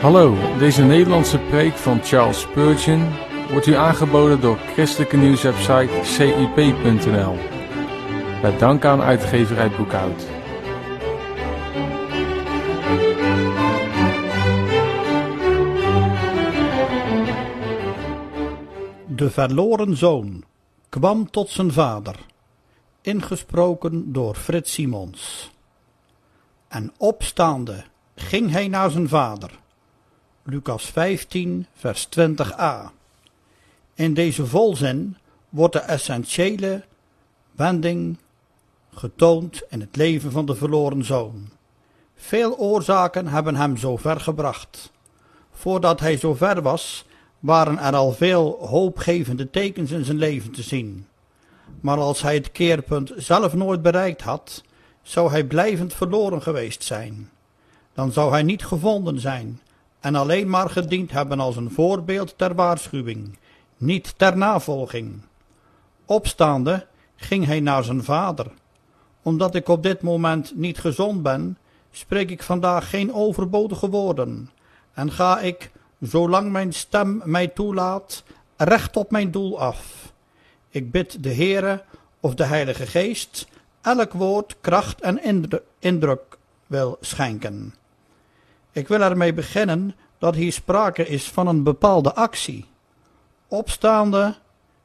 Hallo, deze Nederlandse preek van Charles Spurgeon wordt u aangeboden door christelijke nieuwswebsite cip.nl. Met dank aan uitgeverij Boekhout. De verloren zoon kwam tot zijn vader, ingesproken door Frits Simons. En opstaande ging hij naar zijn vader. Lucas 15, vers 20a. In deze volzin wordt de essentiële wending getoond in het leven van de verloren zoon. Veel oorzaken hebben hem zo ver gebracht. Voordat hij zo ver was, waren er al veel hoopgevende tekens in zijn leven te zien. Maar als hij het keerpunt zelf nooit bereikt had, zou hij blijvend verloren geweest zijn. Dan zou hij niet gevonden zijn en alleen maar gediend hebben als een voorbeeld ter waarschuwing, niet ter navolging. Opstaande ging hij naar zijn vader. Omdat ik op dit moment niet gezond ben, spreek ik vandaag geen overbodige woorden en ga ik, zolang mijn stem mij toelaat, recht op mijn doel af. Ik bid de Heere of de Heilige Geest elk woord kracht en indruk wil schenken. Ik wil ermee beginnen dat hier sprake is van een bepaalde actie. Opstaande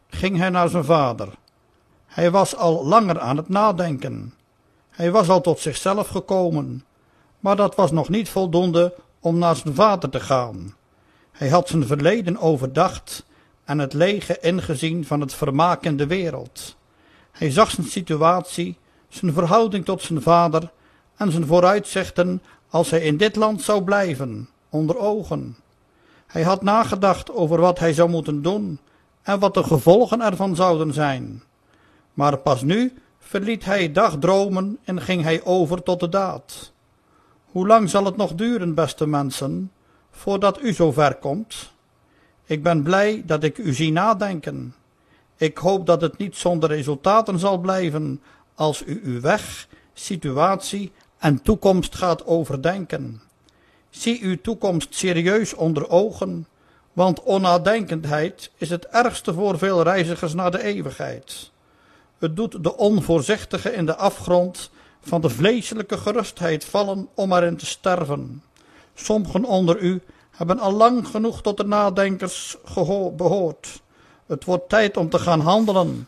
ging hij naar zijn vader. Hij was al langer aan het nadenken. Hij was al tot zichzelf gekomen, maar dat was nog niet voldoende om naar zijn vader te gaan. Hij had zijn verleden overdacht en het lege ingezien van het vermaak in de wereld. Hij zag zijn situatie, zijn verhouding tot zijn vader en zijn vooruitzichten als hij in dit land zou blijven, onder ogen. Hij had nagedacht over wat hij zou moeten doen en wat de gevolgen ervan zouden zijn. Maar pas nu verliet hij dagdromen en ging hij over tot de daad. Hoe lang zal het nog duren, beste mensen, voordat u zo ver komt? Ik ben blij dat ik u zie nadenken. Ik hoop dat het niet zonder resultaten zal blijven als u uw weg, situatie en toekomst gaat overdenken. Zie uw toekomst serieus onder ogen, want onnadenkendheid is het ergste voor veel reizigers naar de eeuwigheid. Het doet de onvoorzichtige in de afgrond van de vleeselijke gerustheid vallen om erin te sterven. Sommigen onder u hebben al lang genoeg tot de nadenkers behoord. Het wordt tijd om te gaan handelen.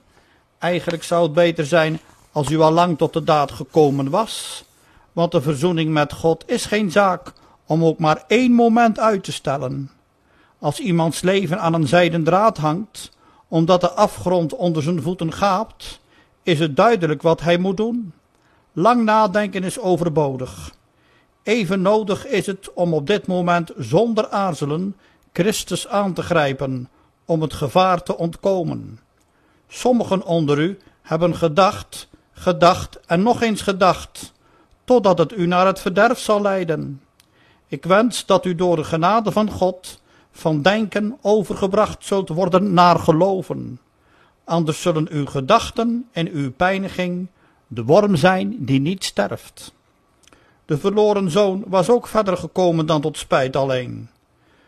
Eigenlijk zou het beter zijn als u al lang tot de daad gekomen was want de verzoening met God is geen zaak om ook maar één moment uit te stellen. Als iemands leven aan een zijden draad hangt, omdat de afgrond onder zijn voeten gaapt, is het duidelijk wat hij moet doen. Lang nadenken is overbodig. Even nodig is het om op dit moment zonder aarzelen Christus aan te grijpen, om het gevaar te ontkomen. Sommigen onder u hebben gedacht, gedacht en nog eens gedacht totdat het u naar het verderf zal leiden. Ik wens dat u door de genade van God van denken overgebracht zult worden naar geloven. Anders zullen uw gedachten en uw pijniging de worm zijn die niet sterft. De verloren zoon was ook verder gekomen dan tot spijt alleen.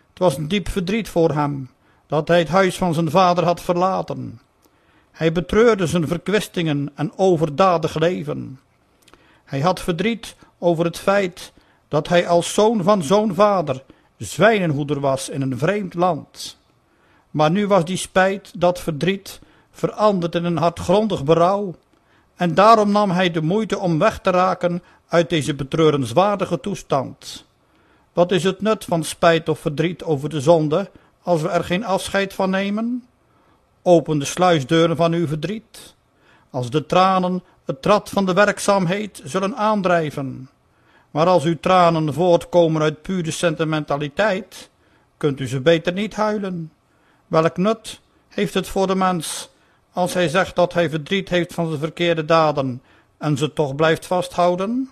Het was een diep verdriet voor hem dat hij het huis van zijn vader had verlaten. Hij betreurde zijn verkwistingen en overdadig leven. Hij had verdriet over het feit dat hij als zoon van zo'n vader zwijnenhoeder was in een vreemd land. Maar nu was die spijt, dat verdriet, veranderd in een hartgrondig berouw. En daarom nam hij de moeite om weg te raken uit deze betreurenswaardige toestand. Wat is het nut van spijt of verdriet over de zonde, als we er geen afscheid van nemen? Open de sluisdeuren van uw verdriet. Als de tranen het trad van de werkzaamheid zullen aandrijven. Maar als uw tranen voortkomen uit pure sentimentaliteit, kunt u ze beter niet huilen. Welk nut heeft het voor de mens als hij zegt dat hij verdriet heeft van zijn verkeerde daden en ze toch blijft vasthouden?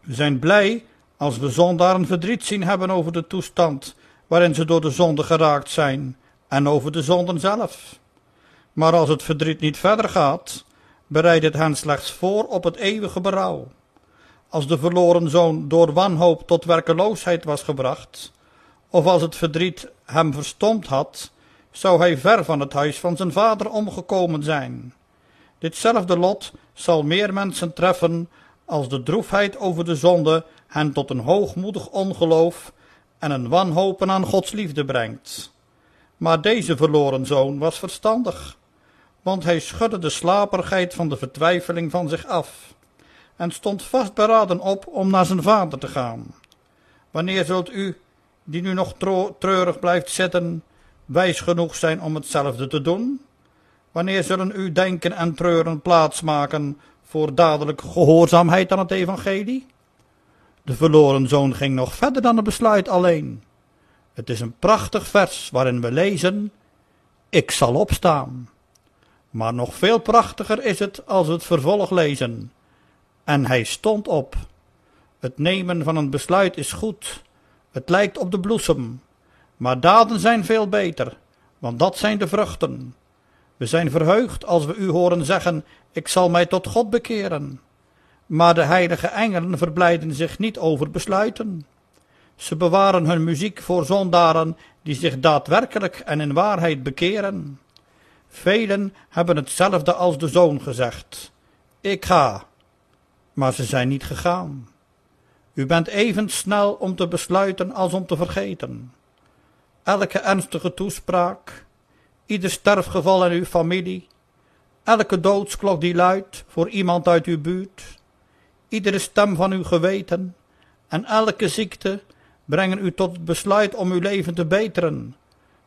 We zijn blij als we zondaren verdriet zien hebben over de toestand waarin ze door de zonde geraakt zijn en over de zonden zelf. Maar als het verdriet niet verder gaat, bereidt hen slechts voor op het eeuwige berouw. als de verloren zoon door wanhoop tot werkeloosheid was gebracht, of als het verdriet hem verstomd had, zou hij ver van het huis van zijn vader omgekomen zijn. Ditzelfde lot zal meer mensen treffen als de droefheid over de zonde hen tot een hoogmoedig ongeloof en een wanhopen aan Gods liefde brengt. Maar deze verloren zoon was verstandig, want hij schudde de slaperigheid van de vertwijfeling van zich af en stond vastberaden op om naar zijn vader te gaan. Wanneer zult u, die nu nog treurig blijft zitten, wijs genoeg zijn om hetzelfde te doen? Wanneer zullen uw denken en treuren plaats maken voor dadelijke gehoorzaamheid aan het evangelie? De verloren zoon ging nog verder dan het besluit alleen. Het is een prachtig vers waarin we lezen: Ik zal opstaan. Maar nog veel prachtiger is het als het vervolg lezen. En hij stond op. Het nemen van een besluit is goed. Het lijkt op de bloesem. Maar daden zijn veel beter, want dat zijn de vruchten. We zijn verheugd als we u horen zeggen: Ik zal mij tot God bekeren. Maar de heilige engelen verblijden zich niet over besluiten. Ze bewaren hun muziek voor zondaren die zich daadwerkelijk en in waarheid bekeren. Velen hebben hetzelfde als de zoon gezegd: Ik ga. Maar ze zijn niet gegaan. U bent even snel om te besluiten als om te vergeten. Elke ernstige toespraak, ieder sterfgeval in uw familie, elke doodsklok die luidt voor iemand uit uw buurt, iedere stem van uw geweten en elke ziekte brengen u tot het besluit om uw leven te beteren,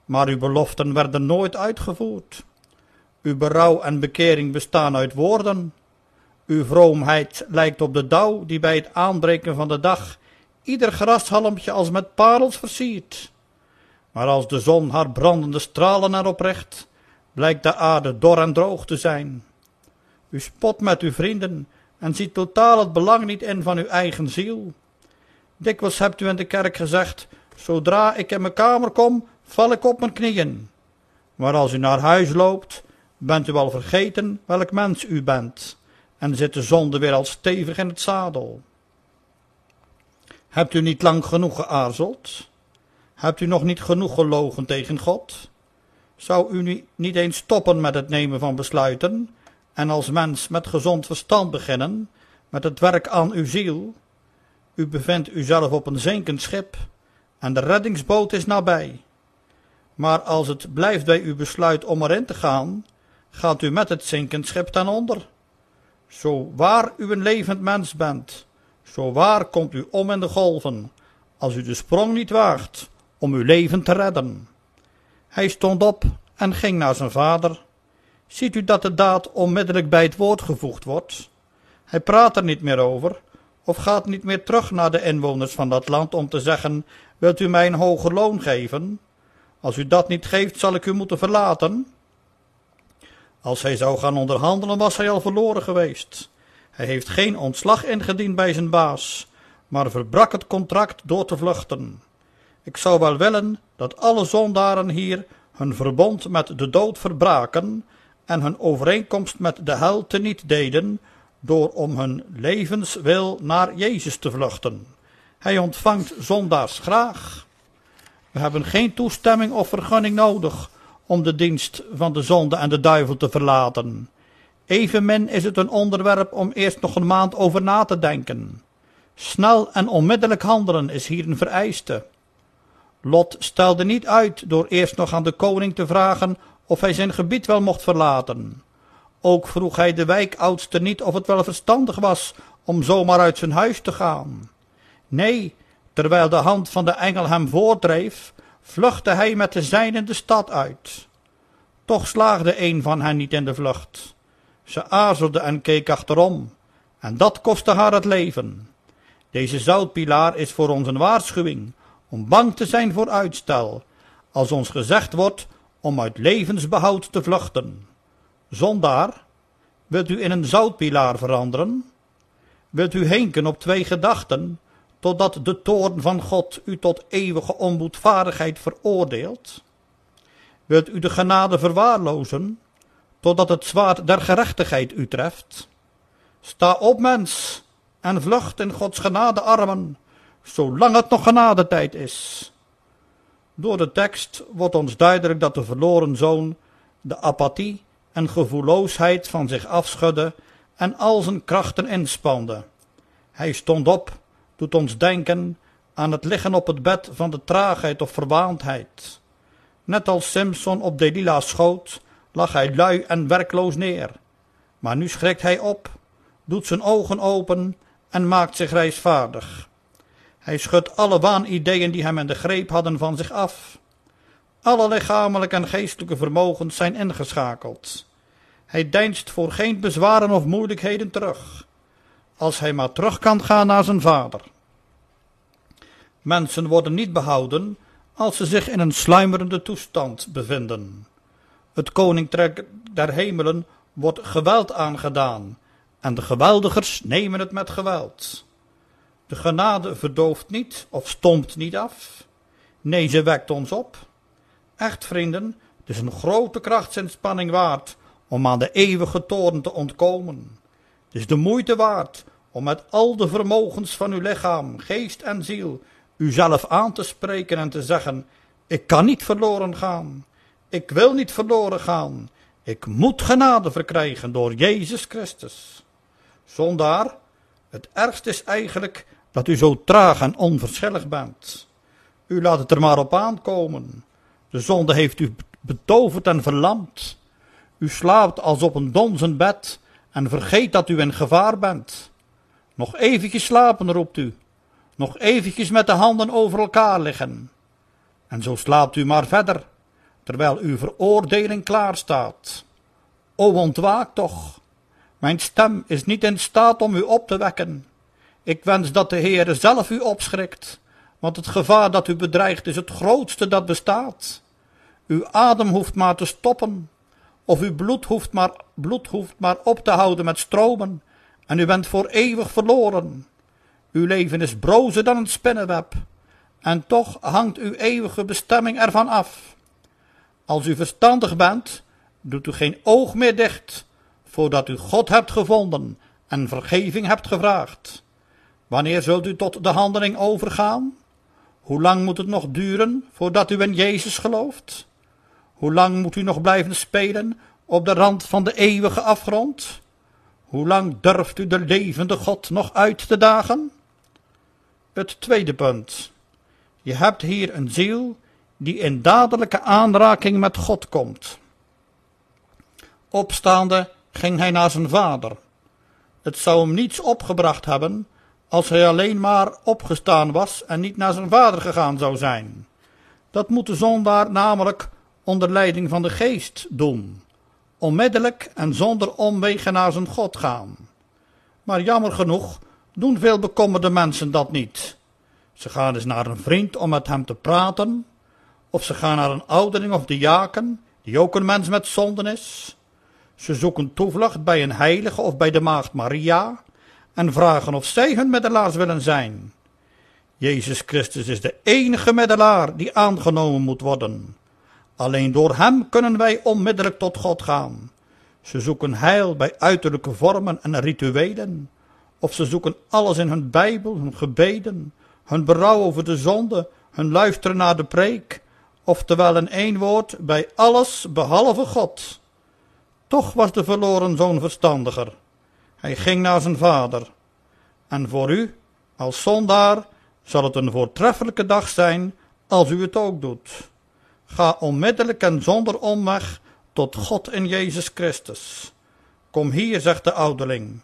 maar uw beloften werden nooit uitgevoerd. Uw berouw en bekering bestaan uit woorden. Uw vroomheid lijkt op de dauw die bij het aanbreken van de dag ieder grashalmpje als met parels versiert. Maar als de zon haar brandende stralen erop richt, blijkt de aarde dor en droog te zijn. U spot met uw vrienden en ziet totaal het belang niet in van uw eigen ziel. Dikwijls hebt u in de kerk gezegd, zodra ik in mijn kamer kom, val ik op mijn knieën. Maar als u naar huis loopt, bent u al vergeten welk mens u bent, en zit de zonde weer al stevig in het zadel. Hebt u niet lang genoeg geaarzeld? Hebt u nog niet genoeg gelogen tegen God? Zou u niet eens stoppen met het nemen van besluiten en als mens met gezond verstand beginnen met het werk aan uw ziel? U bevindt uzelf op een zinkend schip en de reddingsboot is nabij. Maar als het blijft bij uw besluit om erin te gaan, gaat u met het zinkend schip ten onder. Zo waar u een levend mens bent, zo waar komt u om in de golven, als u de sprong niet waagt om uw leven te redden. Hij stond op en ging naar zijn vader. Ziet u dat de daad onmiddellijk bij het woord gevoegd wordt? Hij praat er niet meer over, of gaat niet meer terug naar de inwoners van dat land om te zeggen: Wilt u mij een hoger loon geven? Als u dat niet geeft, zal ik u moeten verlaten. Als hij zou gaan onderhandelen, was hij al verloren geweest. Hij heeft geen ontslag ingediend bij zijn baas, maar verbrak het contract door te vluchten. Ik zou wel willen dat alle zondaren hier hun verbond met de dood verbraken en hun overeenkomst met de hel teniet deden, door om hun levenswil naar Jezus te vluchten. Hij ontvangt zondaars graag. We hebben geen toestemming of vergunning nodig om de dienst van de zonde en de duivel te verlaten. Evenmin is het een onderwerp om eerst nog een maand over na te denken. Snel en onmiddellijk handelen is hier een vereiste. Lot stelde niet uit door eerst nog aan de koning te vragen of hij zijn gebied wel mocht verlaten. Ook vroeg hij de wijkoudste niet of het wel verstandig was om zomaar uit zijn huis te gaan. Nee, terwijl de hand van de engel hem voordreef, vluchtte hij met de zijnen de stad uit. Toch slaagde een van hen niet in de vlucht. Ze aarzelde en keek achterom, en dat kostte haar het leven. Deze zoutpilaar is voor ons een waarschuwing om bang te zijn voor uitstel, als ons gezegd wordt om uit levensbehoud te vluchten. Zondaar, wilt u in een zoutpilaar veranderen? Wilt u henken op twee gedachten, totdat de toorn van God u tot eeuwige onboedvaardigheid veroordeelt? Wilt u de genade verwaarlozen, totdat het zwaard der gerechtigheid u treft? Sta op, mens, en vlucht in Gods genade armen, zolang het nog genadetijd is. Door de tekst wordt ons duidelijk dat de verloren zoon de apathie en gevoelloosheid van zich afschudde en al zijn krachten inspande. Hij stond op, doet ons denken aan het liggen op het bed van de traagheid of verwaandheid. Net als Simpson op Delilah's schoot, lag hij lui en werkloos neer. Maar nu schrikt hij op, doet zijn ogen open en maakt zich reisvaardig. Hij schudt alle waanideeën die hem in de greep hadden van zich af. Alle lichamelijke en geestelijke vermogens zijn ingeschakeld. Hij deinst voor geen bezwaren of moeilijkheden terug, als hij maar terug kan gaan naar zijn vader. Mensen worden niet behouden als ze zich in een sluimerende toestand bevinden. Het koninkrijk der hemelen wordt geweld aangedaan en de geweldigers nemen het met geweld. De genade verdooft niet of stompt niet af. Nee, ze wekt ons op. Echt vrienden, het is een grote krachtsinspanning waard om aan de eeuwige toren te ontkomen. Het is de moeite waard om met al de vermogens van uw lichaam, geest en ziel uzelf aan te spreken en te zeggen: Ik kan niet verloren gaan. Ik wil niet verloren gaan. Ik moet genade verkrijgen door Jezus Christus. Zondaar, het ergste is eigenlijk dat u zo traag en onverschillig bent. U laat het er maar op aankomen. De zonde heeft u betoverd en verlamd. U slaapt als op een donzend bed en vergeet dat u in gevaar bent. Nog eventjes slapen, roept u. Nog eventjes met de handen over elkaar liggen. En zo slaapt u maar verder, terwijl uw veroordeling klaar staat. O ontwaak toch. Mijn stem is niet in staat om u op te wekken. Ik wens dat de Heere zelf u opschrikt, want het gevaar dat u bedreigt is het grootste dat bestaat. Uw adem hoeft maar te stoppen, of uw bloed hoeft maar, bloed hoeft maar op te houden met stromen, en u bent voor eeuwig verloren. Uw leven is brozer dan een spinnenweb, en toch hangt uw eeuwige bestemming ervan af. Als u verstandig bent, doet u geen oog meer dicht, voordat u God hebt gevonden en vergeving hebt gevraagd. Wanneer zult u tot de handeling overgaan? Hoe lang moet het nog duren voordat u in Jezus gelooft? Hoe lang moet u nog blijven spelen op de rand van de eeuwige afgrond? Hoe lang durft u de levende God nog uit te dagen? Het tweede punt. Je hebt hier een ziel die in dadelijke aanraking met God komt. Opstaande ging hij naar zijn vader. Het zou hem niets opgebracht hebben als hij alleen maar opgestaan was en niet naar zijn vader gegaan zou zijn. Dat moet de zondaar namelijk onder leiding van de geest doen, onmiddellijk en zonder omwegen naar zijn God gaan. Maar jammer genoeg doen veel bekommerde mensen dat niet. Ze gaan eens naar een vriend om met hem te praten, of ze gaan naar een ouderling of diaken, die ook een mens met zonden is. Ze zoeken toevlucht bij een heilige of bij de maagd Maria en vragen of zij hun middelaars willen zijn. Jezus Christus is de enige middelaar die aangenomen moet worden. Alleen door hem kunnen wij onmiddellijk tot God gaan. Ze zoeken heil bij uiterlijke vormen en rituelen, of ze zoeken alles in hun Bijbel, hun gebeden, hun berouw over de zonde, hun luisteren naar de preek, oftewel in één woord bij alles behalve God. Toch was de verloren zoon verstandiger. Hij ging naar zijn vader. En voor u, als zondaar, zal het een voortreffelijke dag zijn als u het ook doet. Ga onmiddellijk en zonder omweg tot God in Jezus Christus. Kom hier, zegt de ouderling.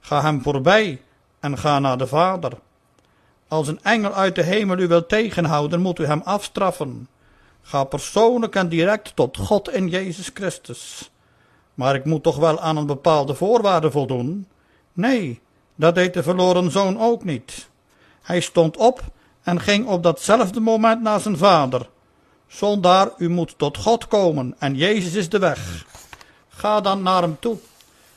Ga hem voorbij en ga naar de Vader. Als een engel uit de hemel u wil tegenhouden, moet u hem afstraffen. Ga persoonlijk en direct tot God in Jezus Christus. Maar ik moet toch wel aan een bepaalde voorwaarde voldoen? Nee, dat deed de verloren zoon ook niet. Hij stond op en ging op datzelfde moment naar zijn vader. Zondaar, u moet tot God komen en Jezus is de weg. Ga dan naar hem toe.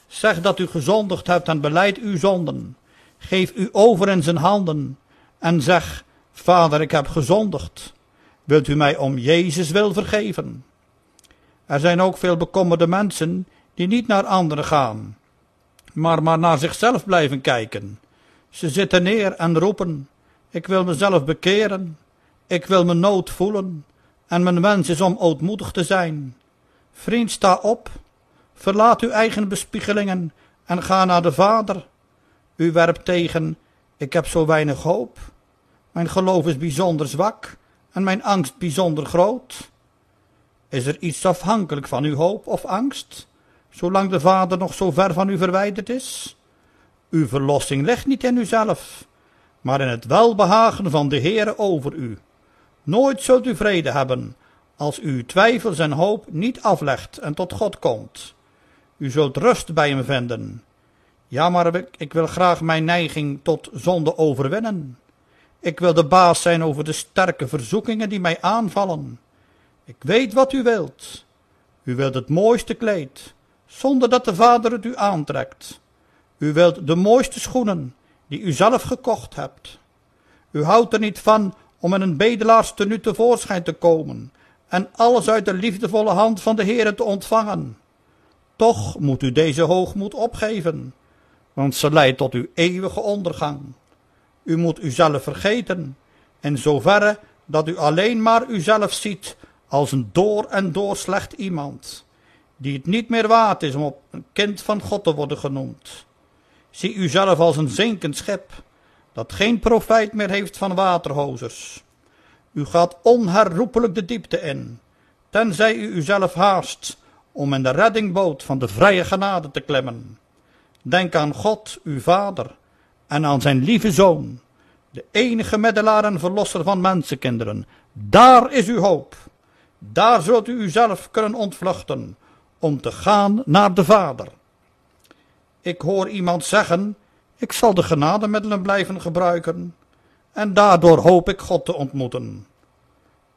Zeg dat u gezondigd hebt en beleid uw zonden. Geef u over in zijn handen en zeg, Vader, ik heb gezondigd. Wilt u mij om Jezus wil vergeven? Er zijn ook veel bekommerde mensen die niet naar anderen gaan, maar maar naar zichzelf blijven kijken. Ze zitten neer en roepen, ik wil mezelf bekeren, ik wil mijn nood voelen, en mijn wens is om ootmoedig te zijn. Vriend, sta op, verlaat uw eigen bespiegelingen en ga naar de Vader. U werpt tegen, ik heb zo weinig hoop. Mijn geloof is bijzonder zwak en mijn angst bijzonder groot. Is er iets afhankelijk van uw hoop of angst, zolang de Vader nog zo ver van u verwijderd is? Uw verlossing ligt niet in uzelf, maar in het welbehagen van de Heere over u. Nooit zult u vrede hebben, als u twijfels en hoop niet aflegt en tot God komt. U zult rust bij hem vinden. Ja, maar ik wil graag mijn neiging tot zonde overwinnen. Ik wil de baas zijn over de sterke verzoekingen die mij aanvallen. Ik weet wat u wilt. U wilt het mooiste kleed, zonder dat de vader het u aantrekt. U wilt de mooiste schoenen, die u zelf gekocht hebt. U houdt er niet van om in een bedelaarstenu tevoorschijn te komen en alles uit de liefdevolle hand van de Heere te ontvangen. Toch moet u deze hoogmoed opgeven, want ze leidt tot uw eeuwige ondergang. U moet uzelf vergeten, in zoverre dat u alleen maar uzelf ziet als een door en door slecht iemand, die het niet meer waard is om op een kind van God te worden genoemd. Zie uzelf als een zinkend schip, dat geen profijt meer heeft van waterhozers. U gaat onherroepelijk de diepte in, tenzij u uzelf haast om in de reddingboot van de vrije genade te klimmen. Denk aan God, uw Vader, en aan zijn lieve Zoon, de enige middelaar en verlosser van mensenkinderen. Daar is uw hoop. Daar zult u uzelf kunnen ontvluchten, om te gaan naar de Vader. Ik hoor iemand zeggen, ik zal de genademiddelen blijven gebruiken, en daardoor hoop ik God te ontmoeten.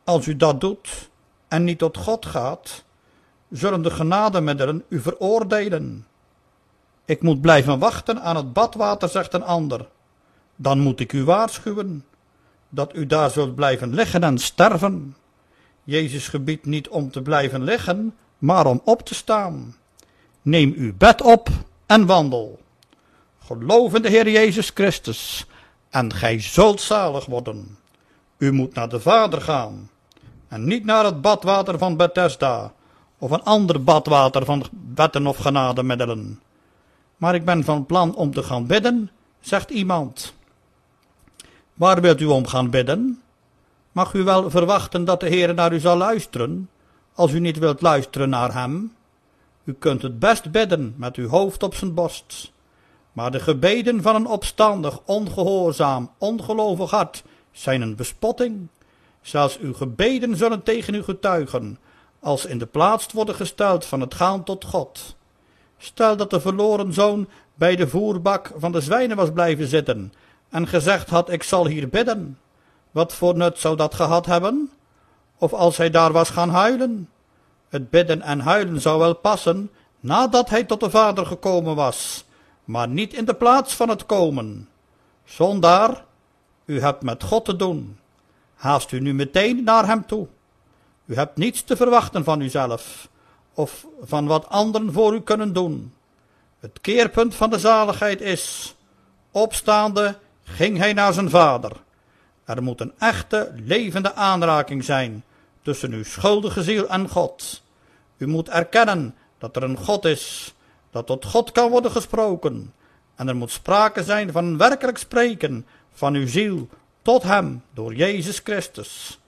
Als u dat doet en niet tot God gaat, zullen de genademiddelen u veroordelen. Ik moet blijven wachten aan het badwater, zegt een ander. Dan moet ik u waarschuwen dat u daar zult blijven liggen en sterven. Jezus gebiedt niet om te blijven liggen, maar om op te staan. Neem uw bed op en wandel. Geloof in de Heer Jezus Christus en gij zult zalig worden. U moet naar de Vader gaan en niet naar het badwater van Bethesda of een ander badwater van wetten of genademiddelen. Maar ik ben van plan om te gaan bidden, zegt iemand. Waar wilt u om gaan bidden? Mag u wel verwachten dat de Heer naar u zal luisteren, als u niet wilt luisteren naar hem? U kunt het best bidden met uw hoofd op zijn borst. Maar de gebeden van een opstandig, ongehoorzaam, ongelovig hart zijn een bespotting. Zelfs uw gebeden zullen tegen u getuigen, als in de plaats worden gesteld van het gaan tot God. Stel dat de verloren zoon bij de voerbak van de zwijnen was blijven zitten en gezegd had, ik zal hier bidden. Wat voor nut zou dat gehad hebben? Of als hij daar was gaan huilen? Het bidden en huilen zou wel passen nadat hij tot de Vader gekomen was, maar niet in de plaats van het komen. Zondaar, u hebt met God te doen. Haast u nu meteen naar hem toe. U hebt niets te verwachten van uzelf of van wat anderen voor u kunnen doen. Het keerpunt van de zaligheid is, opstaande ging hij naar zijn vader. Er moet een echte, levende aanraking zijn tussen uw schuldige ziel en God. U moet erkennen dat er een God is, dat tot God kan worden gesproken. En er moet sprake zijn van een werkelijk spreken van uw ziel tot Hem door Jezus Christus.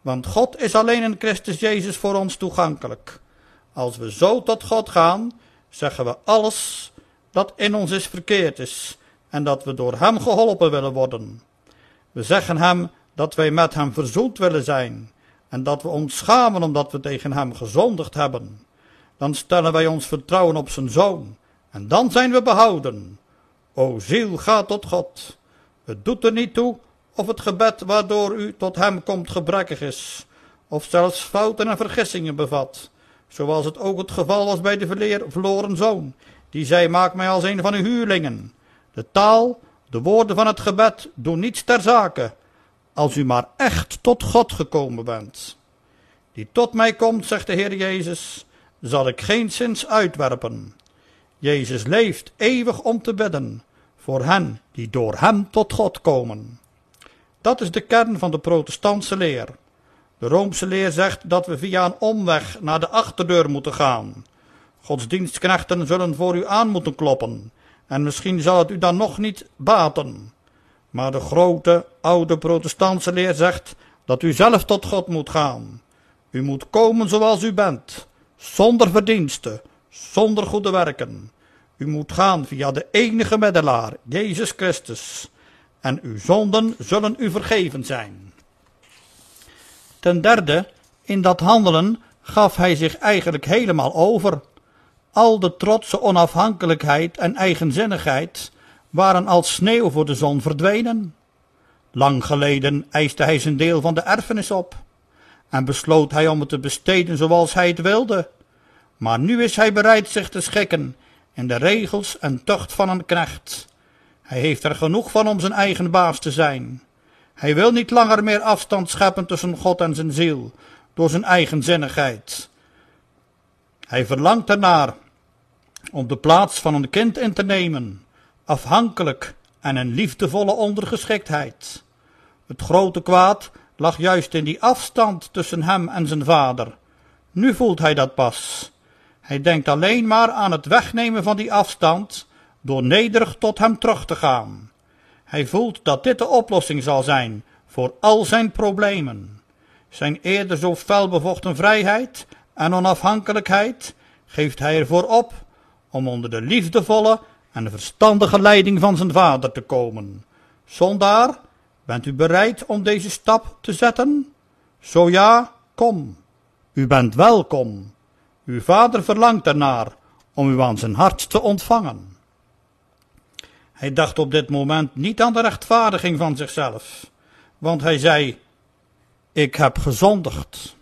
Want God is alleen in Christus Jezus voor ons toegankelijk. Als we zo tot God gaan, zeggen we alles dat in ons is verkeerd is en dat we door Hem geholpen willen worden. We zeggen Hem dat wij met Hem verzoend willen zijn en dat we ons schamen omdat we tegen Hem gezondigd hebben. Dan stellen wij ons vertrouwen op Zijn Zoon en dan zijn we behouden. O ziel, ga tot God. Het doet er niet toe of het gebed waardoor u tot Hem komt gebrekkig is, of zelfs fouten en vergissingen bevat zoals het ook het geval was bij de verloren zoon, die zei, maak mij als een van uw huurlingen. De taal, de woorden van het gebed doen niets ter zake, als u maar echt tot God gekomen bent. Die tot mij komt, zegt de Heer Jezus, zal ik geen zins uitwerpen. Jezus leeft eeuwig om te bidden, voor hen die door hem tot God komen. Dat is de kern van de protestantse leer. De Roomse leer zegt dat we via een omweg naar de achterdeur moeten gaan. Godsdienstknechten zullen voor u aan moeten kloppen, en misschien zal het u dan nog niet baten. Maar de grote, oude protestantse leer zegt dat u zelf tot God moet gaan. U moet komen zoals u bent, zonder verdiensten, zonder goede werken. U moet gaan via de enige middelaar, Jezus Christus, en uw zonden zullen u vergeven zijn. Ten derde, in dat handelen gaf hij zich eigenlijk helemaal over. Al de trotse onafhankelijkheid en eigenzinnigheid waren als sneeuw voor de zon verdwenen. Lang geleden eiste hij zijn deel van de erfenis op en besloot hij om het te besteden zoals hij het wilde. Maar nu is hij bereid zich te schikken in de regels en tucht van een knecht. Hij heeft er genoeg van om zijn eigen baas te zijn. Hij wil niet langer meer afstand scheppen tussen God en zijn ziel door zijn eigenzinnigheid. Hij verlangt ernaar om de plaats van een kind in te nemen, afhankelijk en een liefdevolle ondergeschiktheid. Het grote kwaad lag juist in die afstand tussen hem en zijn vader. Nu voelt hij dat pas. Hij denkt alleen maar aan het wegnemen van die afstand door nederig tot hem terug te gaan. Hij voelt dat dit de oplossing zal zijn voor al zijn problemen. Zijn eerder zo fel bevochten vrijheid en onafhankelijkheid geeft hij ervoor op om onder de liefdevolle en verstandige leiding van zijn vader te komen. Zondaar, bent u bereid om deze stap te zetten? Zo ja, kom. U bent welkom. Uw vader verlangt ernaar om u aan zijn hart te ontvangen. Hij dacht op dit moment niet aan de rechtvaardiging van zichzelf, want hij zei: Ik heb gezondigd.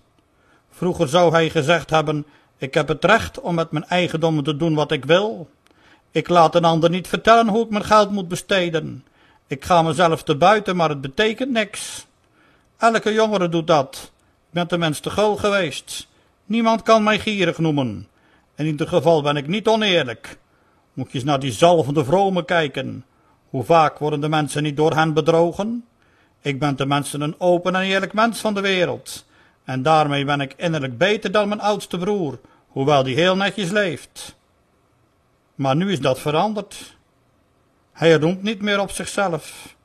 Vroeger zou hij gezegd hebben: Ik heb het recht om met mijn eigendommen te doen wat ik wil. Ik laat een ander niet vertellen hoe ik mijn geld moet besteden. Ik ga mezelf te buiten, maar het betekent niks. Elke jongere doet dat. Ik ben tenminste gul geweest. Niemand kan mij gierig noemen. In ieder geval ben ik niet oneerlijk. Moet je eens naar die zalvende vromen kijken. Hoe vaak worden de mensen niet door hen bedrogen? Ik ben tenminste een open en eerlijk mens van de wereld. En daarmee ben ik innerlijk beter dan mijn oudste broer, hoewel die heel netjes leeft. Maar nu is dat veranderd. Hij roemt niet meer op zichzelf.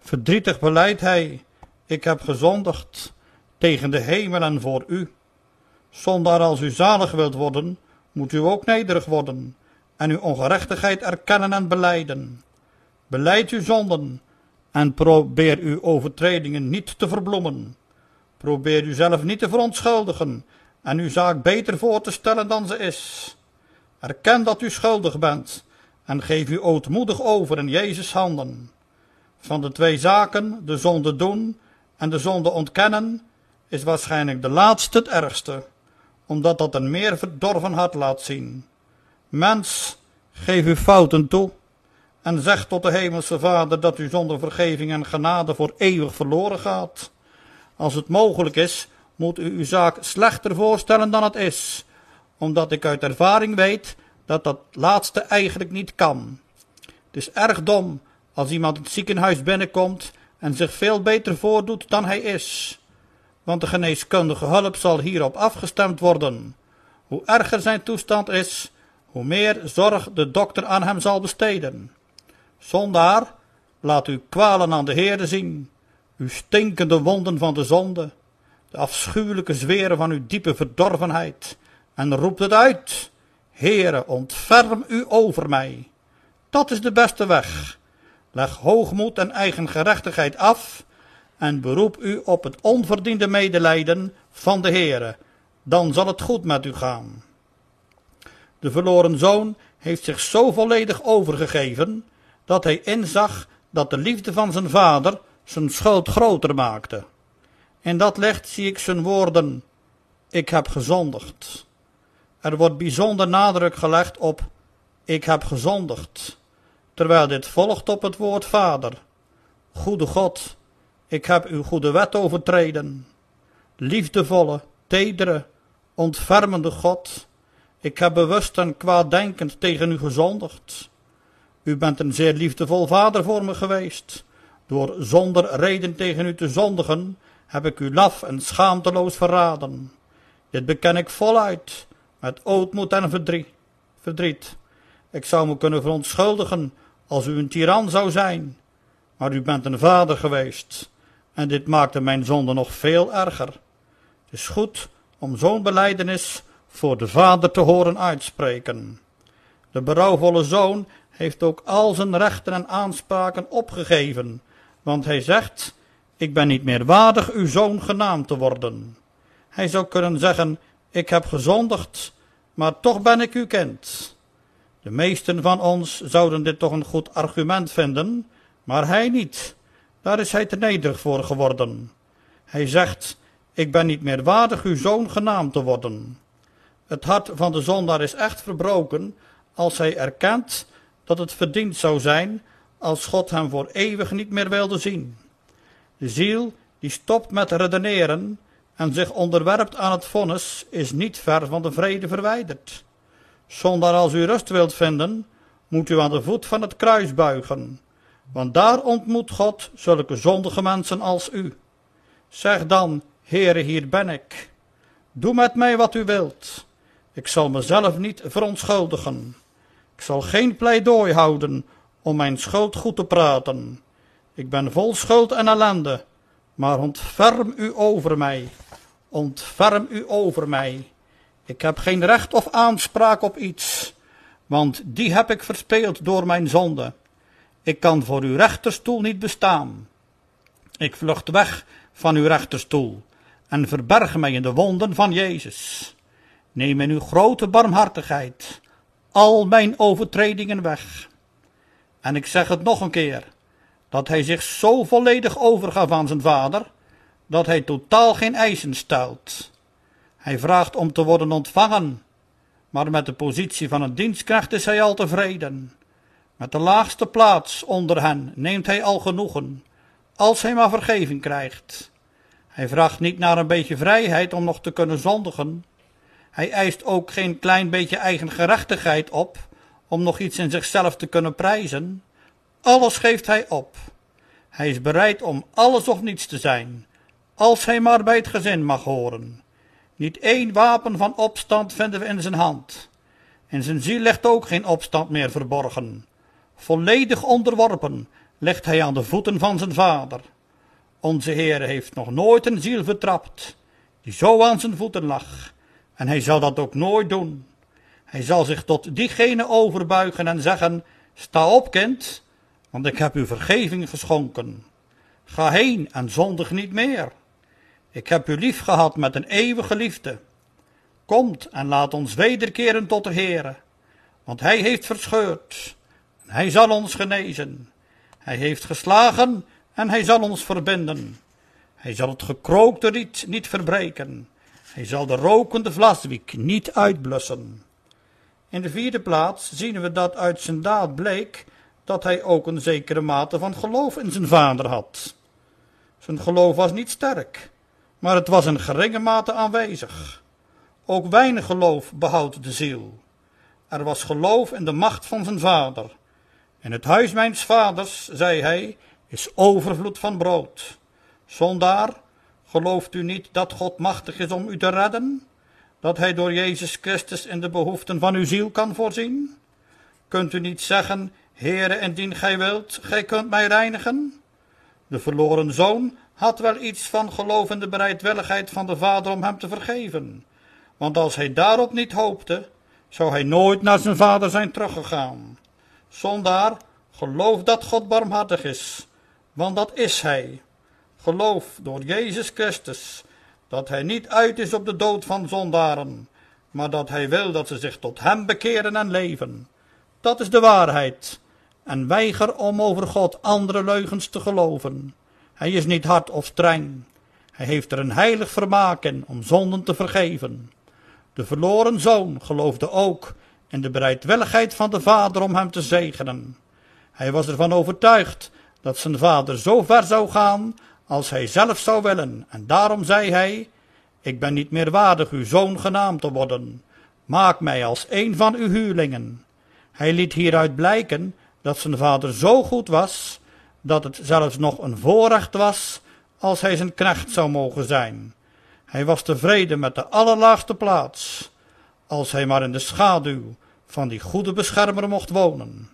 Verdrietig beleidt hij, ik heb gezondigd tegen de hemel en voor u. Zonder als u zalig wilt worden, moet u ook nederig worden en uw ongerechtigheid erkennen en beleiden. Beleid uw zonden en probeer uw overtredingen niet te verbloemen. Probeer uzelf niet te verontschuldigen en uw zaak beter voor te stellen dan ze is. Erken dat u schuldig bent en geef u ootmoedig over in Jezus handen. Van de twee zaken, de zonde doen en de zonde ontkennen, is waarschijnlijk de laatste het ergste, omdat dat een meer verdorven hart laat zien. Mens, geef uw fouten toe en zeg tot de hemelse Vader dat u zonder vergeving en genade voor eeuwig verloren gaat. Als het mogelijk is, moet u uw zaak slechter voorstellen dan het is, omdat ik uit ervaring weet dat dat laatste eigenlijk niet kan. Het is erg dom als iemand het ziekenhuis binnenkomt en zich veel beter voordoet dan hij is, want de geneeskundige hulp zal hierop afgestemd worden. Hoe erger zijn toestand is, hoe meer zorg de dokter aan hem zal besteden. Zondaar, laat uw kwalen aan de Heerde zien, uw stinkende wonden van de zonde, de afschuwelijke zweren van uw diepe verdorvenheid, en roept het uit. Heere, ontferm u over mij. Dat is de beste weg. Leg hoogmoed en eigen gerechtigheid af en beroep u op het onverdiende medelijden van de Heere. Dan zal het goed met u gaan. De verloren zoon heeft zich zo volledig overgegeven dat hij inzag dat de liefde van zijn vader zijn schuld groter maakte. In dat licht zie ik zijn woorden: Ik heb gezondigd. Er wordt bijzonder nadruk gelegd op ik heb gezondigd, terwijl dit volgt op het woord Vader. Goede God, ik heb uw goede wet overtreden. Liefdevolle, tedere, ontfermende God, ik heb bewust en kwaaddenkend tegen u gezondigd. U bent een zeer liefdevol vader voor me geweest. Door zonder reden tegen u te zondigen, heb ik u laf en schaamteloos verraden. Dit beken ik voluit, met ootmoed en verdriet. Ik zou me kunnen verontschuldigen als u een tiran zou zijn, maar u bent een vader geweest, en dit maakte mijn zonde nog veel erger. Het is goed om zo'n beleidenis voor de vader te horen uitspreken. De berouwvolle zoon heeft ook al zijn rechten en aanspraken opgegeven, want hij zegt, ik ben niet meer waardig uw zoon genaamd te worden. Hij zou kunnen zeggen, ik heb gezondigd, maar toch ben ik uw kind. De meesten van ons zouden dit toch een goed argument vinden, maar hij niet. Daar is hij te nederig voor geworden. Hij zegt, ik ben niet meer waardig uw zoon genaamd te worden. Het hart van de zondaar is echt verbroken als hij erkent dat het verdiend zou zijn als God hem voor eeuwig niet meer wilde zien. De ziel die stopt met redeneren en zich onderwerpt aan het vonnis is niet ver van de vrede verwijderd. Zonder als u rust wilt vinden, moet u aan de voet van het kruis buigen, want daar ontmoet God zulke zondige mensen als u. Zeg dan, Heere, hier ben ik. Doe met mij wat u wilt. Ik zal mezelf niet verontschuldigen. Ik zal geen pleidooi houden om mijn schuld goed te praten. Ik ben vol schuld en ellende, maar ontferm u over mij. Ontferm u over mij. Ik heb geen recht of aanspraak op iets, want die heb ik verspeeld door mijn zonde. Ik kan voor uw rechterstoel niet bestaan. Ik vlucht weg van uw rechterstoel en verberg mij in de wonden van Jezus. Neem in uw grote barmhartigheid al mijn overtredingen weg. En ik zeg het nog een keer, dat hij zich zo volledig overgaf aan zijn vader, dat hij totaal geen eisen stelt. Hij vraagt om te worden ontvangen, maar met de positie van een dienstknecht is hij al tevreden. Met de laagste plaats onder hen neemt hij al genoegen, als hij maar vergeving krijgt. Hij vraagt niet naar een beetje vrijheid om nog te kunnen zondigen. Hij eist ook geen klein beetje eigen gerechtigheid op, om nog iets in zichzelf te kunnen prijzen. Alles geeft hij op. Hij is bereid om alles of niets te zijn, als hij maar bij het gezin mag horen. Niet één wapen van opstand vinden we in zijn hand. In zijn ziel ligt ook geen opstand meer verborgen. Volledig onderworpen ligt hij aan de voeten van zijn vader. Onze Heer heeft nog nooit een ziel vertrapt die zo aan zijn voeten lag. En hij zal dat ook nooit doen. Hij zal zich tot diegene overbuigen en zeggen, sta op kind, want ik heb u vergeving geschonken. Ga heen en zondig niet meer. Ik heb u lief gehad met een eeuwige liefde. Komt en laat ons wederkeren tot de Heere, want hij heeft verscheurd en hij zal ons genezen. Hij heeft geslagen en hij zal ons verbinden. Hij zal het gekrookte riet niet verbreken. Hij zal de rokende vlaswiek niet uitblussen. In de vierde plaats zien we dat uit zijn daad bleek dat hij ook een zekere mate van geloof in zijn vader had. Zijn geloof was niet sterk, maar het was in geringe mate aanwezig. Ook weinig geloof behoudt de ziel. Er was geloof in de macht van zijn vader. In het huis mijns vaders, zei hij, is overvloed van brood. Zondaar, gelooft u niet dat God machtig is om u te redden? Dat hij door Jezus Christus in de behoeften van uw ziel kan voorzien? Kunt u niet zeggen, Heere, indien gij wilt, gij kunt mij reinigen? De verloren zoon had wel iets van geloof in de bereidwilligheid van de vader om hem te vergeven. Want als hij daarop niet hoopte, zou hij nooit naar zijn vader zijn teruggegaan. Zondaar, geloof dat God barmhartig is, want dat is hij. Geloof door Jezus Christus dat hij niet uit is op de dood van zondaren, maar dat hij wil dat ze zich tot hem bekeren en leven. Dat is de waarheid. En weiger om over God andere leugens te geloven. Hij is niet hard of streng. Hij heeft er een heilig vermaak in om zonden te vergeven. De verloren zoon geloofde ook in de bereidwilligheid van de vader om hem te zegenen. Hij was ervan overtuigd dat zijn vader zo ver zou gaan als hij zelf zou willen, en daarom zei hij, ik ben niet meer waardig uw zoon genaamd te worden. Maak mij als een van uw huurlingen. Hij liet hieruit blijken dat zijn vader zo goed was, dat het zelfs nog een voorrecht was als hij zijn knecht zou mogen zijn. Hij was tevreden met de allerlaagste plaats, als hij maar in de schaduw van die goede beschermer mocht wonen.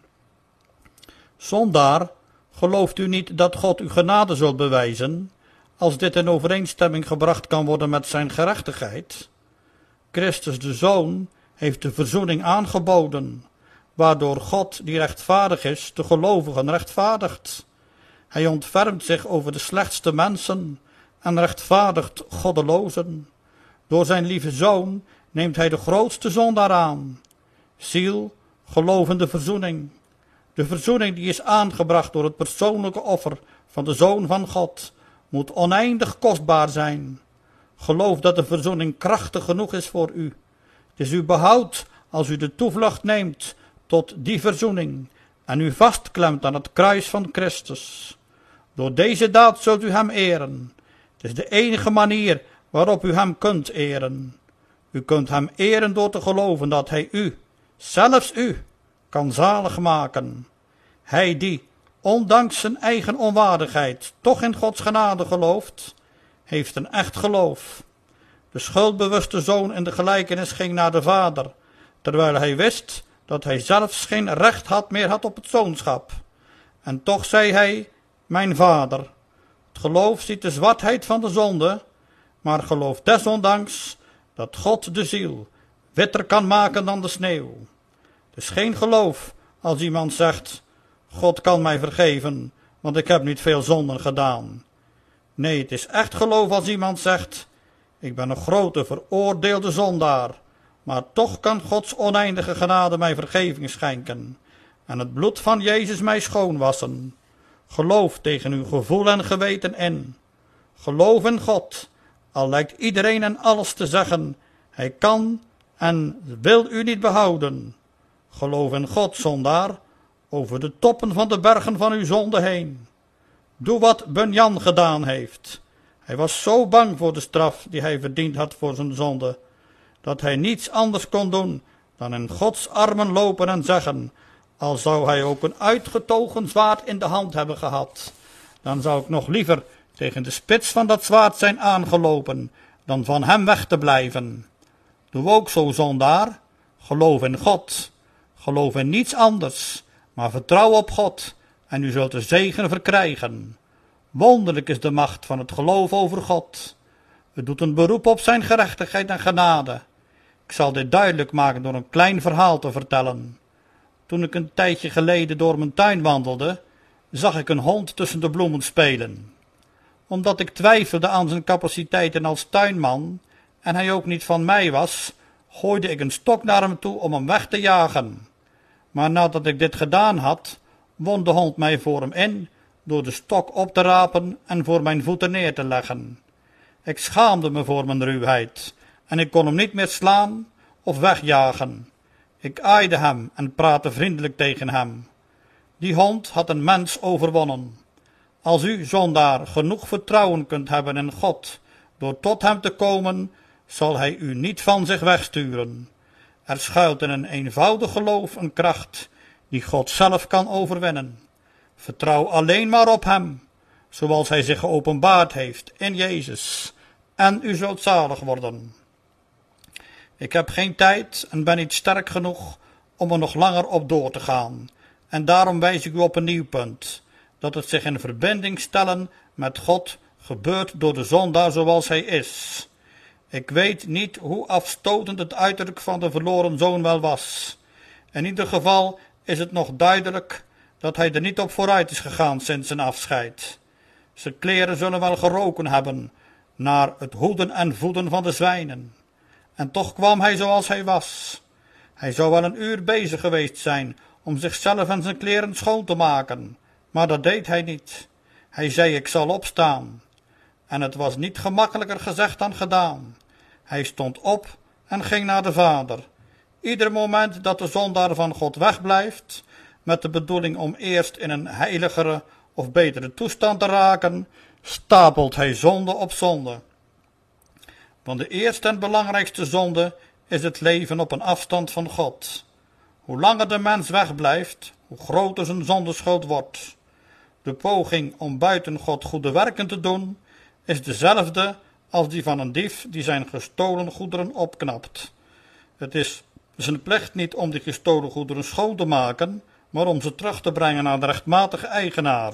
Zondaar, gelooft u niet dat God u genade zult bewijzen, als dit in overeenstemming gebracht kan worden met zijn gerechtigheid? Christus de Zoon heeft de verzoening aangeboden, waardoor God, die rechtvaardig is, de gelovigen rechtvaardigt. Hij ontfermt zich over de slechtste mensen en rechtvaardigt goddelozen. Door zijn lieve zoon neemt hij de grootste zondaar aan. Ziel, gelovende verzoening. De verzoening die is aangebracht door het persoonlijke offer van de Zoon van God, moet oneindig kostbaar zijn. Geloof dat de verzoening krachtig genoeg is voor u. Het is u behoud als u de toevlucht neemt tot die verzoening en u vastklemt aan het kruis van Christus. Door deze daad zult u hem eren. Het is de enige manier waarop u hem kunt eren. U kunt hem eren door te geloven dat hij u, zelfs u, kan zalig maken. Hij die, ondanks zijn eigen onwaardigheid, toch in Gods genade gelooft, heeft een echt geloof. De schuldbewuste zoon in de gelijkenis ging naar de vader, terwijl hij wist dat hij zelfs geen recht had meer had op het zoonschap. En toch zei hij, mijn vader, het geloof ziet de zwartheid van de zonde, maar geloof desondanks dat God de ziel witter kan maken dan de sneeuw. Het is geen geloof als iemand zegt, God kan mij vergeven, want ik heb niet veel zonden gedaan. Nee, het is echt geloof als iemand zegt, ik ben een grote veroordeelde zondaar, maar toch kan Gods oneindige genade mij vergeving schenken en het bloed van Jezus mij schoonwassen. Geloof tegen uw gevoel en geweten in. Geloof in God, al lijkt iedereen en alles te zeggen, hij kan en wil u niet behouden. Geloof in God, zondaar, over de toppen van de bergen van uw zonde heen. Doe wat Bunyan gedaan heeft. Hij was zo bang voor de straf die hij verdiend had voor zijn zonde, dat hij niets anders kon doen dan in Gods armen lopen en zeggen, al zou hij ook een uitgetogen zwaard in de hand hebben gehad, dan zou ik nog liever tegen de spits van dat zwaard zijn aangelopen, dan van hem weg te blijven. Doe ook zo, zondaar. Geloof in God. Geloof in niets anders, maar vertrouw op God, en u zult de zegen verkrijgen. Wonderlijk is de macht van het geloof over God. Het doet een beroep op zijn gerechtigheid en genade. Ik zal dit duidelijk maken door een klein verhaal te vertellen. Toen ik een tijdje geleden door mijn tuin wandelde, zag ik een hond tussen de bloemen spelen. Omdat ik twijfelde aan zijn capaciteiten als tuinman en hij ook niet van mij was, gooide ik een stok naar hem toe om hem weg te jagen. Maar nadat ik dit gedaan had, won de hond mij voor hem in door de stok op te rapen en voor mijn voeten neer te leggen. Ik schaamde me voor mijn ruwheid en ik kon hem niet meer slaan of wegjagen. Ik aaide hem en praatte vriendelijk tegen hem. Die hond had een mens overwonnen. Als u, zondaar, genoeg vertrouwen kunt hebben in God, door tot hem te komen, zal hij u niet van zich wegsturen. Er schuilt in een eenvoudig geloof een kracht, die God zelf kan overwinnen. Vertrouw alleen maar op hem, zoals hij zich geopenbaard heeft in Jezus, en u zult zalig worden. Ik heb geen tijd en ben niet sterk genoeg om er nog langer op door te gaan. En daarom wijs ik u op een nieuw punt: dat het zich in verbinding stellen met God gebeurt door de zondaar zoals hij is. Ik weet niet hoe afstotend het uiterlijk van de verloren zoon wel was. In ieder geval is het nog duidelijk dat hij er niet op vooruit is gegaan sinds zijn afscheid. Zijn kleren zullen wel geroken hebben naar het hoeden en voeden van de zwijnen. En toch kwam hij zoals hij was. Hij zou wel een uur bezig geweest zijn om zichzelf en zijn kleren schoon te maken, maar dat deed hij niet. Hij zei: Ik zal opstaan. En het was niet gemakkelijker gezegd dan gedaan. Hij stond op en ging naar de Vader. Ieder moment dat de zondaar van God wegblijft, met de bedoeling om eerst in een heiligere of betere toestand te raken, stapelt hij zonde op zonde. Want de eerste en belangrijkste zonde is het leven op een afstand van God. Hoe langer de mens wegblijft, hoe groter zijn zondeschuld wordt. De poging om buiten God goede werken te doen, is dezelfde als die van een dief die zijn gestolen goederen opknapt. Het is zijn plicht niet om die gestolen goederen schoon te maken, maar om ze terug te brengen naar de rechtmatige eigenaar.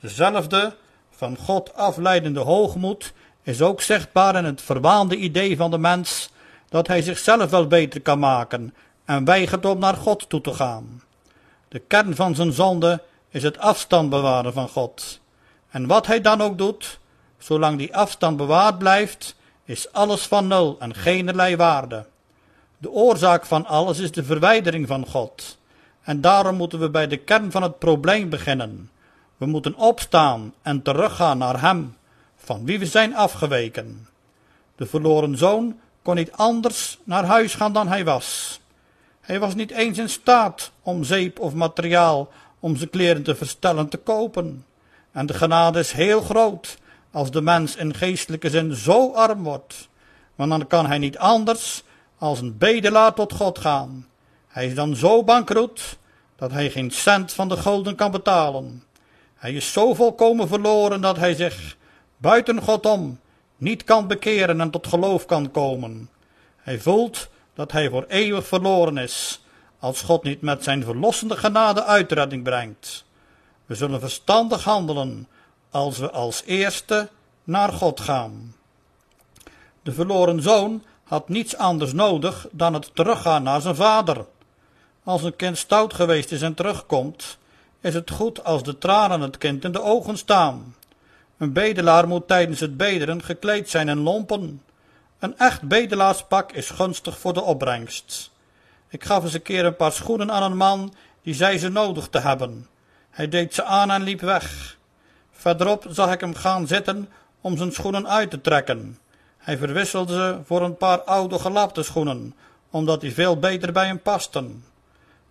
Dezelfde van God afleidende hoogmoed is ook zichtbaar in het verwaande idee van de mens dat hij zichzelf wel beter kan maken en weigert om naar God toe te gaan. De kern van zijn zonde is het afstand bewaren van God. En wat hij dan ook doet, zolang die afstand bewaard blijft, is alles van nul en geenerlei waarde. De oorzaak van alles is de verwijdering van God. En daarom moeten we bij de kern van het probleem beginnen. We moeten opstaan en teruggaan naar Hem, van wie we zijn afgeweken. De verloren zoon kon niet anders naar huis gaan dan hij was. Hij was niet eens in staat om zeep of materiaal om zijn kleren te verstellen te kopen. En de genade is heel groot als de mens in geestelijke zin zo arm wordt. Want dan kan hij niet anders als een bedelaar tot God gaan. Hij is dan zo bankroet dat hij geen cent van de gulden kan betalen. Hij is zo volkomen verloren dat hij zich buiten God om niet kan bekeren en tot geloof kan komen. Hij voelt dat hij voor eeuwig verloren is, als God niet met zijn verlossende genade uitredding brengt. We zullen verstandig handelen als we als eerste naar God gaan. De verloren zoon had niets anders nodig dan het teruggaan naar zijn vader. Als een kind stout geweest is en terugkomt, is het goed als de tranen het kind in de ogen staan. Een bedelaar moet tijdens het bedelen gekleed zijn in lompen. Een echt bedelaarspak is gunstig voor de opbrengst. Ik gaf eens een keer een paar schoenen aan een man die zei ze nodig te hebben. Hij deed ze aan en liep weg. Verderop zag ik hem gaan zitten om zijn schoenen uit te trekken. Hij verwisselde ze voor een paar oude gelapte schoenen, omdat die veel beter bij hem pasten.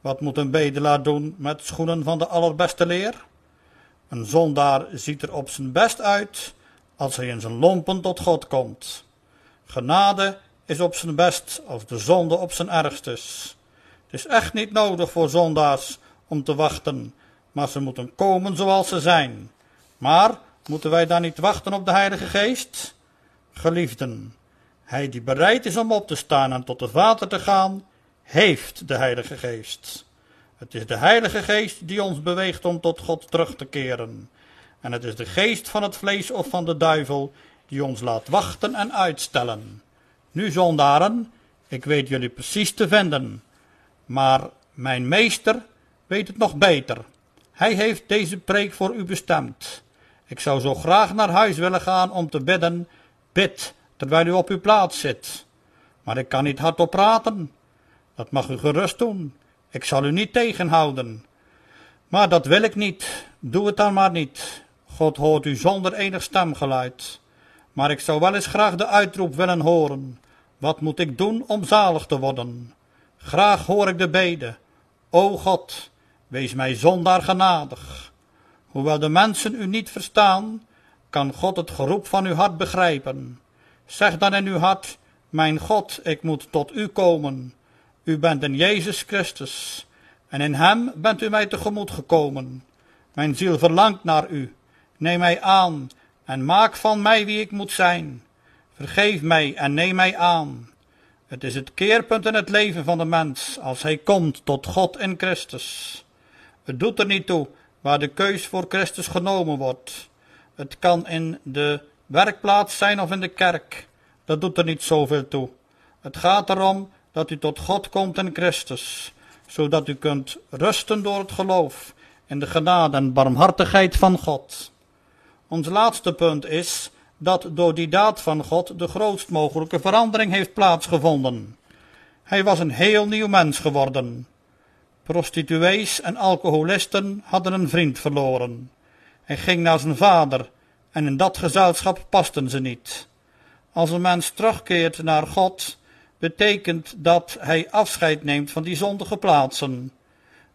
Wat moet een bedelaar doen met schoenen van de allerbeste leer? Een zondaar ziet er op zijn best uit als hij in zijn lompen tot God komt. Genade is op zijn best als de zonde op zijn ergst is. Het is echt niet nodig voor zondaars om te wachten, maar ze moeten komen zoals ze zijn. Maar moeten wij dan niet wachten op de Heilige Geest? Geliefden, hij die bereid is om op te staan en tot de Vader te gaan, heeft de Heilige Geest. Het is de Heilige Geest die ons beweegt om tot God terug te keren. En het is de geest van het vlees of van de duivel die ons laat wachten en uitstellen. Nu, zondaren, ik weet jullie precies te vinden, maar mijn meester weet het nog beter. Hij heeft deze preek voor u bestemd. Ik zou zo graag naar huis willen gaan om te bidden, bid, terwijl u op uw plaats zit. Maar ik kan niet hardop praten. Dat mag u gerust doen. Ik zal u niet tegenhouden. Maar dat wil ik niet. Doe het dan maar niet. God hoort u zonder enig stemgeluid. Maar ik zou wel eens graag de uitroep willen horen. Wat moet ik doen om zalig te worden? Graag hoor ik de bede. O God, wees mij zondaar genadig. Hoewel de mensen u niet verstaan, kan God het geroep van uw hart begrijpen. Zeg dan in uw hart, mijn God, ik moet tot u komen. U bent in Jezus Christus, en in Hem bent u mij tegemoet gekomen. Mijn ziel verlangt naar u. Neem mij aan en maak van mij wie ik moet zijn. Vergeef mij en neem mij aan. Het is het keerpunt in het leven van de mens als hij komt tot God in Christus. Het doet er niet toe waar de keus voor Christus genomen wordt. Het kan in de werkplaats zijn of in de kerk. Dat doet er niet zoveel toe. Het gaat erom dat u tot God komt in Christus, zodat u kunt rusten door het geloof in de genade en barmhartigheid van God. Ons laatste punt is dat door die daad van God de grootst mogelijke verandering heeft plaatsgevonden. Hij was een heel nieuw mens geworden. Prostituees en alcoholisten hadden een vriend verloren. Hij ging naar zijn vader en in dat gezelschap pasten ze niet. Als een mens terugkeert naar God, betekent dat hij afscheid neemt van die zondige plaatsen.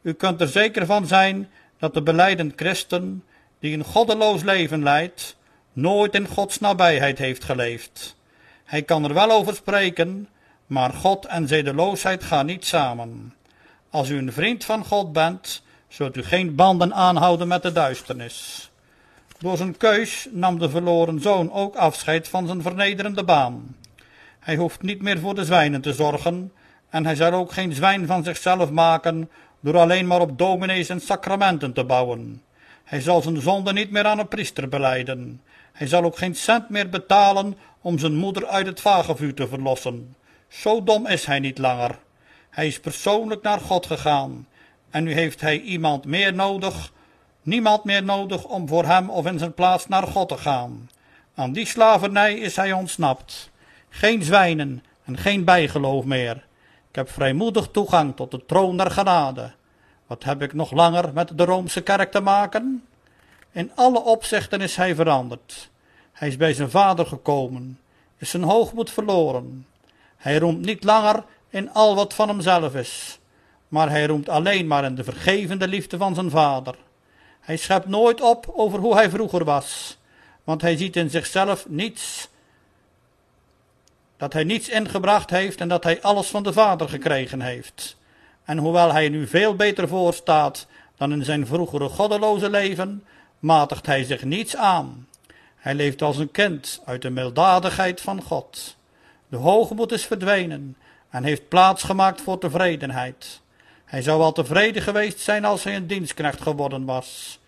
U kunt er zeker van zijn dat de beleidend christen, die een goddeloos leven leidt, nooit in Gods nabijheid heeft geleefd. Hij kan er wel over spreken, maar God en zedeloosheid gaan niet samen. Als u een vriend van God bent, zult u geen banden aanhouden met de duisternis. Door zijn keus nam de verloren zoon ook afscheid van zijn vernederende baan. Hij hoeft niet meer voor de zwijnen te zorgen, en hij zal ook geen zwijn van zichzelf maken door alleen maar op dominees en sacramenten te bouwen. Hij zal zijn zonde niet meer aan een priester beleiden. Hij zal ook geen cent meer betalen om zijn moeder uit het vagevuur te verlossen. Zo dom is hij niet langer. Hij is persoonlijk naar God gegaan. En nu heeft hij iemand meer nodig, niemand meer nodig om voor hem of in zijn plaats naar God te gaan. Aan die slavernij is hij ontsnapt. Geen zwijnen en geen bijgeloof meer. Ik heb vrijmoedig toegang tot de troon der genade. Wat heb ik nog langer met de Roomse kerk te maken? In alle opzichten is hij veranderd. Hij is bij zijn vader gekomen, is zijn hoogmoed verloren. Hij roemt niet langer in al wat van hemzelf is, maar hij roemt alleen maar in de vergevende liefde van zijn vader. Hij schept nooit op over hoe hij vroeger was, want hij ziet in zichzelf niets, dat hij niets ingebracht heeft en dat hij alles van de vader gekregen heeft. En hoewel hij nu veel beter voor staat dan in zijn vroegere goddeloze leven, matigt hij zich niets aan. Hij leeft als een kind uit de milddadigheid van God. De hoogmoed is verdwenen en heeft plaats gemaakt voor tevredenheid. Hij zou wel tevreden geweest zijn als hij een dienstknecht geworden was.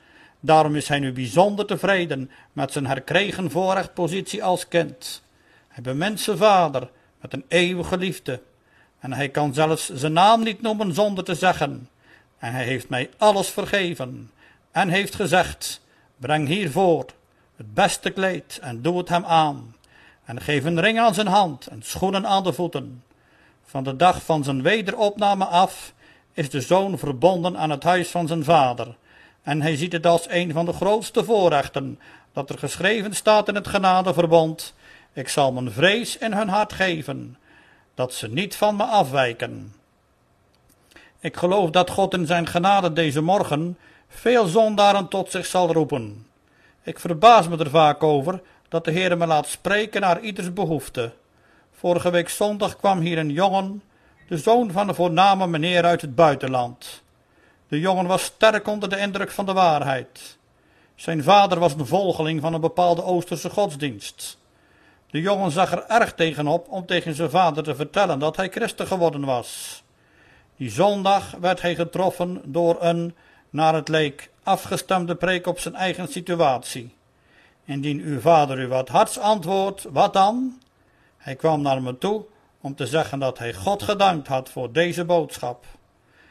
Daarom is hij nu bijzonder tevreden met zijn herkregen voorrechtpositie als kind. Hij vader met een eeuwige liefde. En hij kan zelfs zijn naam niet noemen zonder te zeggen. En hij heeft mij alles vergeven. En heeft gezegd, breng hiervoor het beste kleed en doe het hem aan. En geef een ring aan zijn hand en schoenen aan de voeten. Van de dag van zijn wederopname af is de zoon verbonden aan het huis van zijn vader. En hij ziet het als een van de grootste voorrechten dat er geschreven staat in het genadeverbond. Ik zal mijn vrees in hun hart geven, dat ze niet van me afwijken. Ik geloof dat God in zijn genade deze morgen veel zondaren tot zich zal roepen. Ik verbaas me er vaak over dat de Heer me laat spreken naar ieders behoefte. Vorige week zondag kwam hier een jongen, de zoon van een voorname meneer uit het buitenland. De jongen was sterk onder de indruk van de waarheid. Zijn vader was een volgeling van een bepaalde Oosterse godsdienst. De jongen zag er erg tegenop om tegen zijn vader te vertellen dat hij christen geworden was. Die zondag werd hij getroffen door een, naar het leek, afgestemde preek op zijn eigen situatie. Indien uw vader u wat harts antwoordt, wat dan? Hij kwam naar me toe om te zeggen dat hij God gedankt had voor deze boodschap.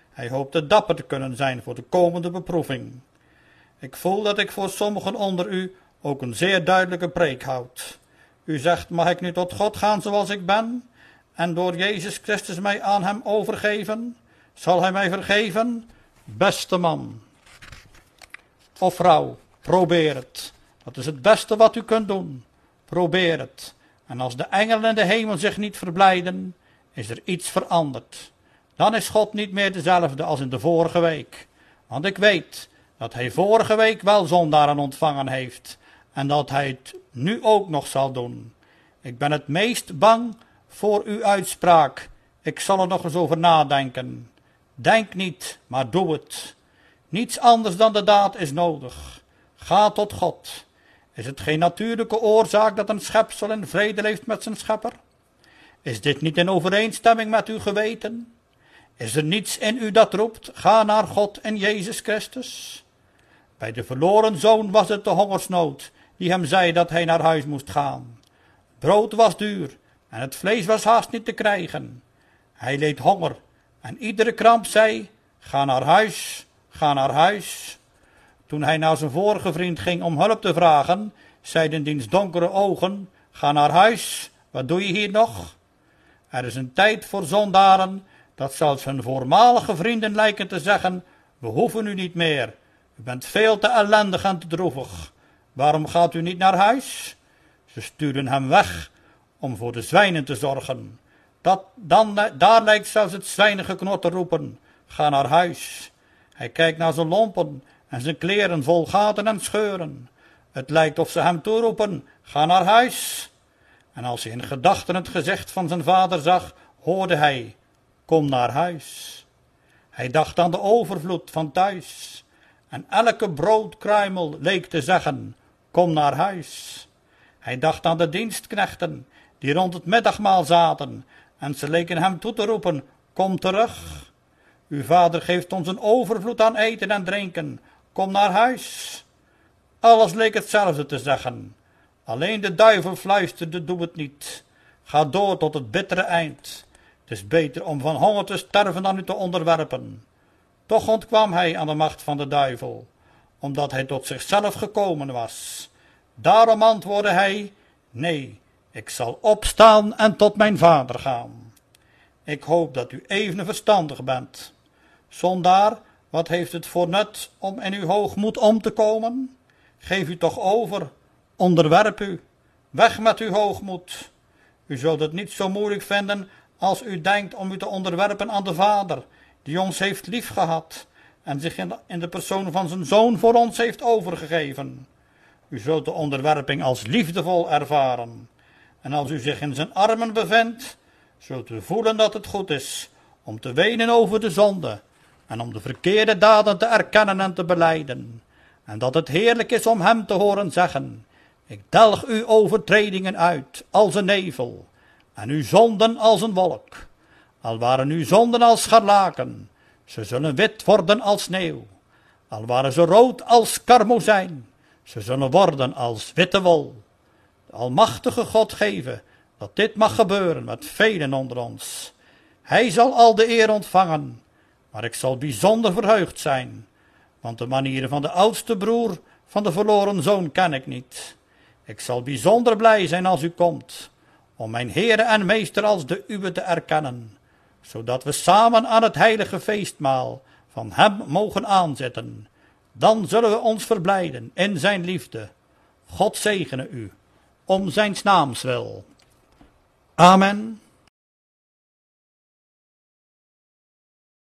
Hij hoopte dapper te kunnen zijn voor de komende beproeving. Ik voel dat ik voor sommigen onder u ook een zeer duidelijke preek houd. U zegt, mag ik nu tot God gaan zoals ik ben? En door Jezus Christus mij aan hem overgeven? Zal hij mij vergeven? Beste man of vrouw, probeer het. Dat is het beste wat u kunt doen. Probeer het. En als de engelen in de hemel zich niet verblijden, is er iets veranderd. Dan is God niet meer dezelfde als in de vorige week. Want ik weet dat hij vorige week wel zondaren ontvangen heeft en dat hij het nu ook nog zal doen. Ik ben het meest bang voor uw uitspraak. Ik zal er nog eens over nadenken. Denk niet, maar doe het. Niets anders dan de daad is nodig. Ga tot God. Is het geen natuurlijke oorzaak dat een schepsel in vrede leeft met zijn schepper? Is dit niet in overeenstemming met uw geweten? Is er niets in u dat roept, ga naar God en Jezus Christus? Bij de verloren zoon was het de hongersnood die hem zei dat hij naar huis moest gaan. Brood was duur en het vlees was haast niet te krijgen. Hij leed honger en iedere kramp zei, ga naar huis, ga naar huis. Toen hij naar zijn vorige vriend ging om hulp te vragen, zeiden diens donkere ogen, ga naar huis, wat doe je hier nog? Er is een tijd voor zondaren, dat zelfs hun voormalige vrienden lijken te zeggen, we hoeven u niet meer, u bent veel te ellendig en te droevig. Waarom gaat u niet naar huis? Ze stuurden hem weg om voor de zwijnen te zorgen. Dat, dan, daar lijkt zelfs het zwijnengeknor te roepen, ga naar huis. Hij kijkt naar zijn lompen en zijn kleren vol gaten en scheuren. Het lijkt of ze hem toeroepen, ga naar huis. En als hij in gedachten het gezicht van zijn vader zag, hoorde hij, kom naar huis. Hij dacht aan de overvloed van thuis. En elke broodkruimel leek te zeggen, kom naar huis. Hij dacht aan de dienstknechten, die rond het middagmaal zaten, en ze leken hem toe te roepen, kom terug. Uw vader geeft ons een overvloed aan eten en drinken, kom naar huis. Alles leek hetzelfde te zeggen. Alleen de duivel fluisterde, doe het niet. Ga door tot het bittere eind. Het is beter om van honger te sterven dan u te onderwerpen. Toch ontkwam hij aan de macht van de duivel, omdat hij tot zichzelf gekomen was. Daarom antwoordde hij, nee, ik zal opstaan en tot mijn vader gaan. Ik hoop dat u even verstandig bent. Zondaar, wat heeft het voor nut om in uw hoogmoed om te komen? Geef u toch over, onderwerp u, weg met uw hoogmoed. U zult het niet zo moeilijk vinden als u denkt om u te onderwerpen aan de Vader, die ons heeft liefgehad en zich in de persoon van zijn Zoon voor ons heeft overgegeven. U zult de onderwerping als liefdevol ervaren. En als u zich in zijn armen bevindt, zult u voelen dat het goed is om te wenen over de zonde en om de verkeerde daden te erkennen en te beleiden. En dat het heerlijk is om hem te horen zeggen, ik delg uw overtredingen uit als een nevel en uw zonden als een wolk. Al waren uw zonden als scharlaken, ze zullen wit worden als sneeuw. Al waren ze rood als karmozijn, ze zullen worden als witte wol. De Almachtige God geven dat dit mag gebeuren met velen onder ons. Hij zal al de eer ontvangen, maar ik zal bijzonder verheugd zijn, want de manieren van de oudste broer van de verloren zoon ken ik niet. Ik zal bijzonder blij zijn als u komt, om mijn Heere en Meester als de uwe te erkennen, zodat we samen aan het heilige feestmaal van Hem mogen aanzetten. Dan zullen we ons verblijden in Zijn liefde. God zegene u, om Zijn naams wil. Amen.